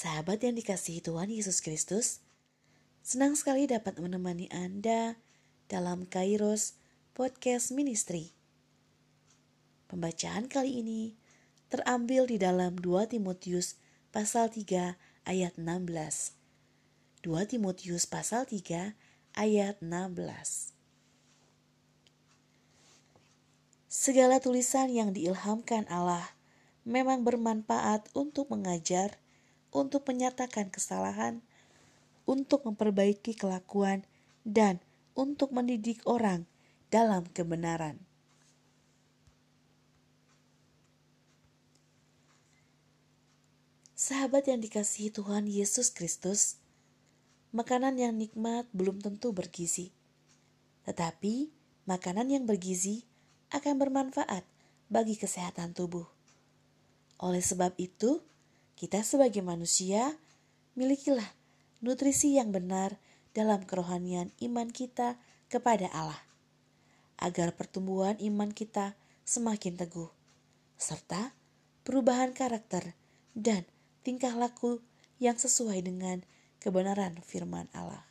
Sahabat yang dikasihi Tuhan Yesus Kristus, senang sekali dapat menemani Anda dalam Kairos Podcast Ministry. Pembacaan kali ini terambil di dalam 2 Timotius pasal 3 ayat 16. 2 Timotius pasal 3 ayat 16. Segala tulisan yang diilhamkan Allah memang bermanfaat untuk mengajar, untuk menyatakan kesalahan, untuk memperbaiki kelakuan, dan untuk mendidik orang dalam kebenaran. Sahabat yang dikasihi Tuhan Yesus Kristus, makanan yang nikmat belum tentu bergizi, tetapi makanan yang bergizi akan bermanfaat bagi kesehatan tubuh. Oleh sebab itu, kita sebagai manusia milikilah nutrisi yang benar dalam kerohanian iman kita kepada Allah, agar pertumbuhan iman kita semakin teguh, serta perubahan karakter dan tingkah laku yang sesuai dengan kebenaran firman Allah.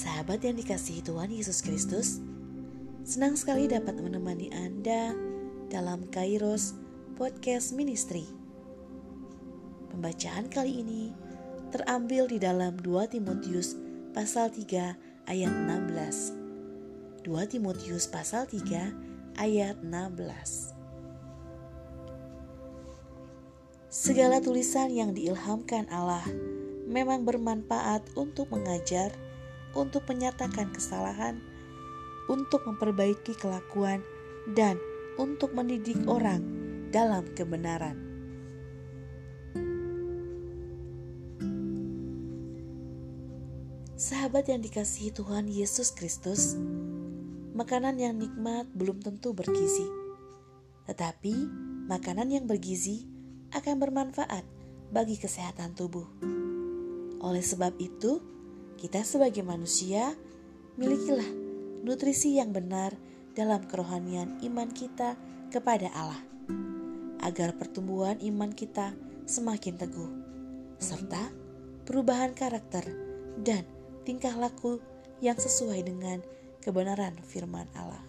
Sahabat yang dikasihi Tuhan Yesus Kristus, senang sekali dapat menemani Anda dalam Kairos Podcast Ministry. Pembacaan kali ini terambil di dalam 2 Timotius pasal 3 ayat 16. 2 Timotius pasal 3 ayat 16. Segala tulisan yang diilhamkan Allah memang bermanfaat untuk mengajar, untuk menyatakan kesalahan, untuk memperbaiki kelakuan, dan untuk mendidik orang dalam kebenaran. Sahabat yang dikasihi Tuhan Yesus Kristus, makanan yang nikmat belum tentu bergizi, tetapi makanan yang bergizi akan bermanfaat bagi kesehatan tubuh. Oleh sebab itu, kita sebagai manusia milikilah nutrisi yang benar dalam kerohanian iman kita kepada Allah, agar pertumbuhan iman kita semakin teguh, serta perubahan karakter dan tingkah laku yang sesuai dengan kebenaran firman Allah.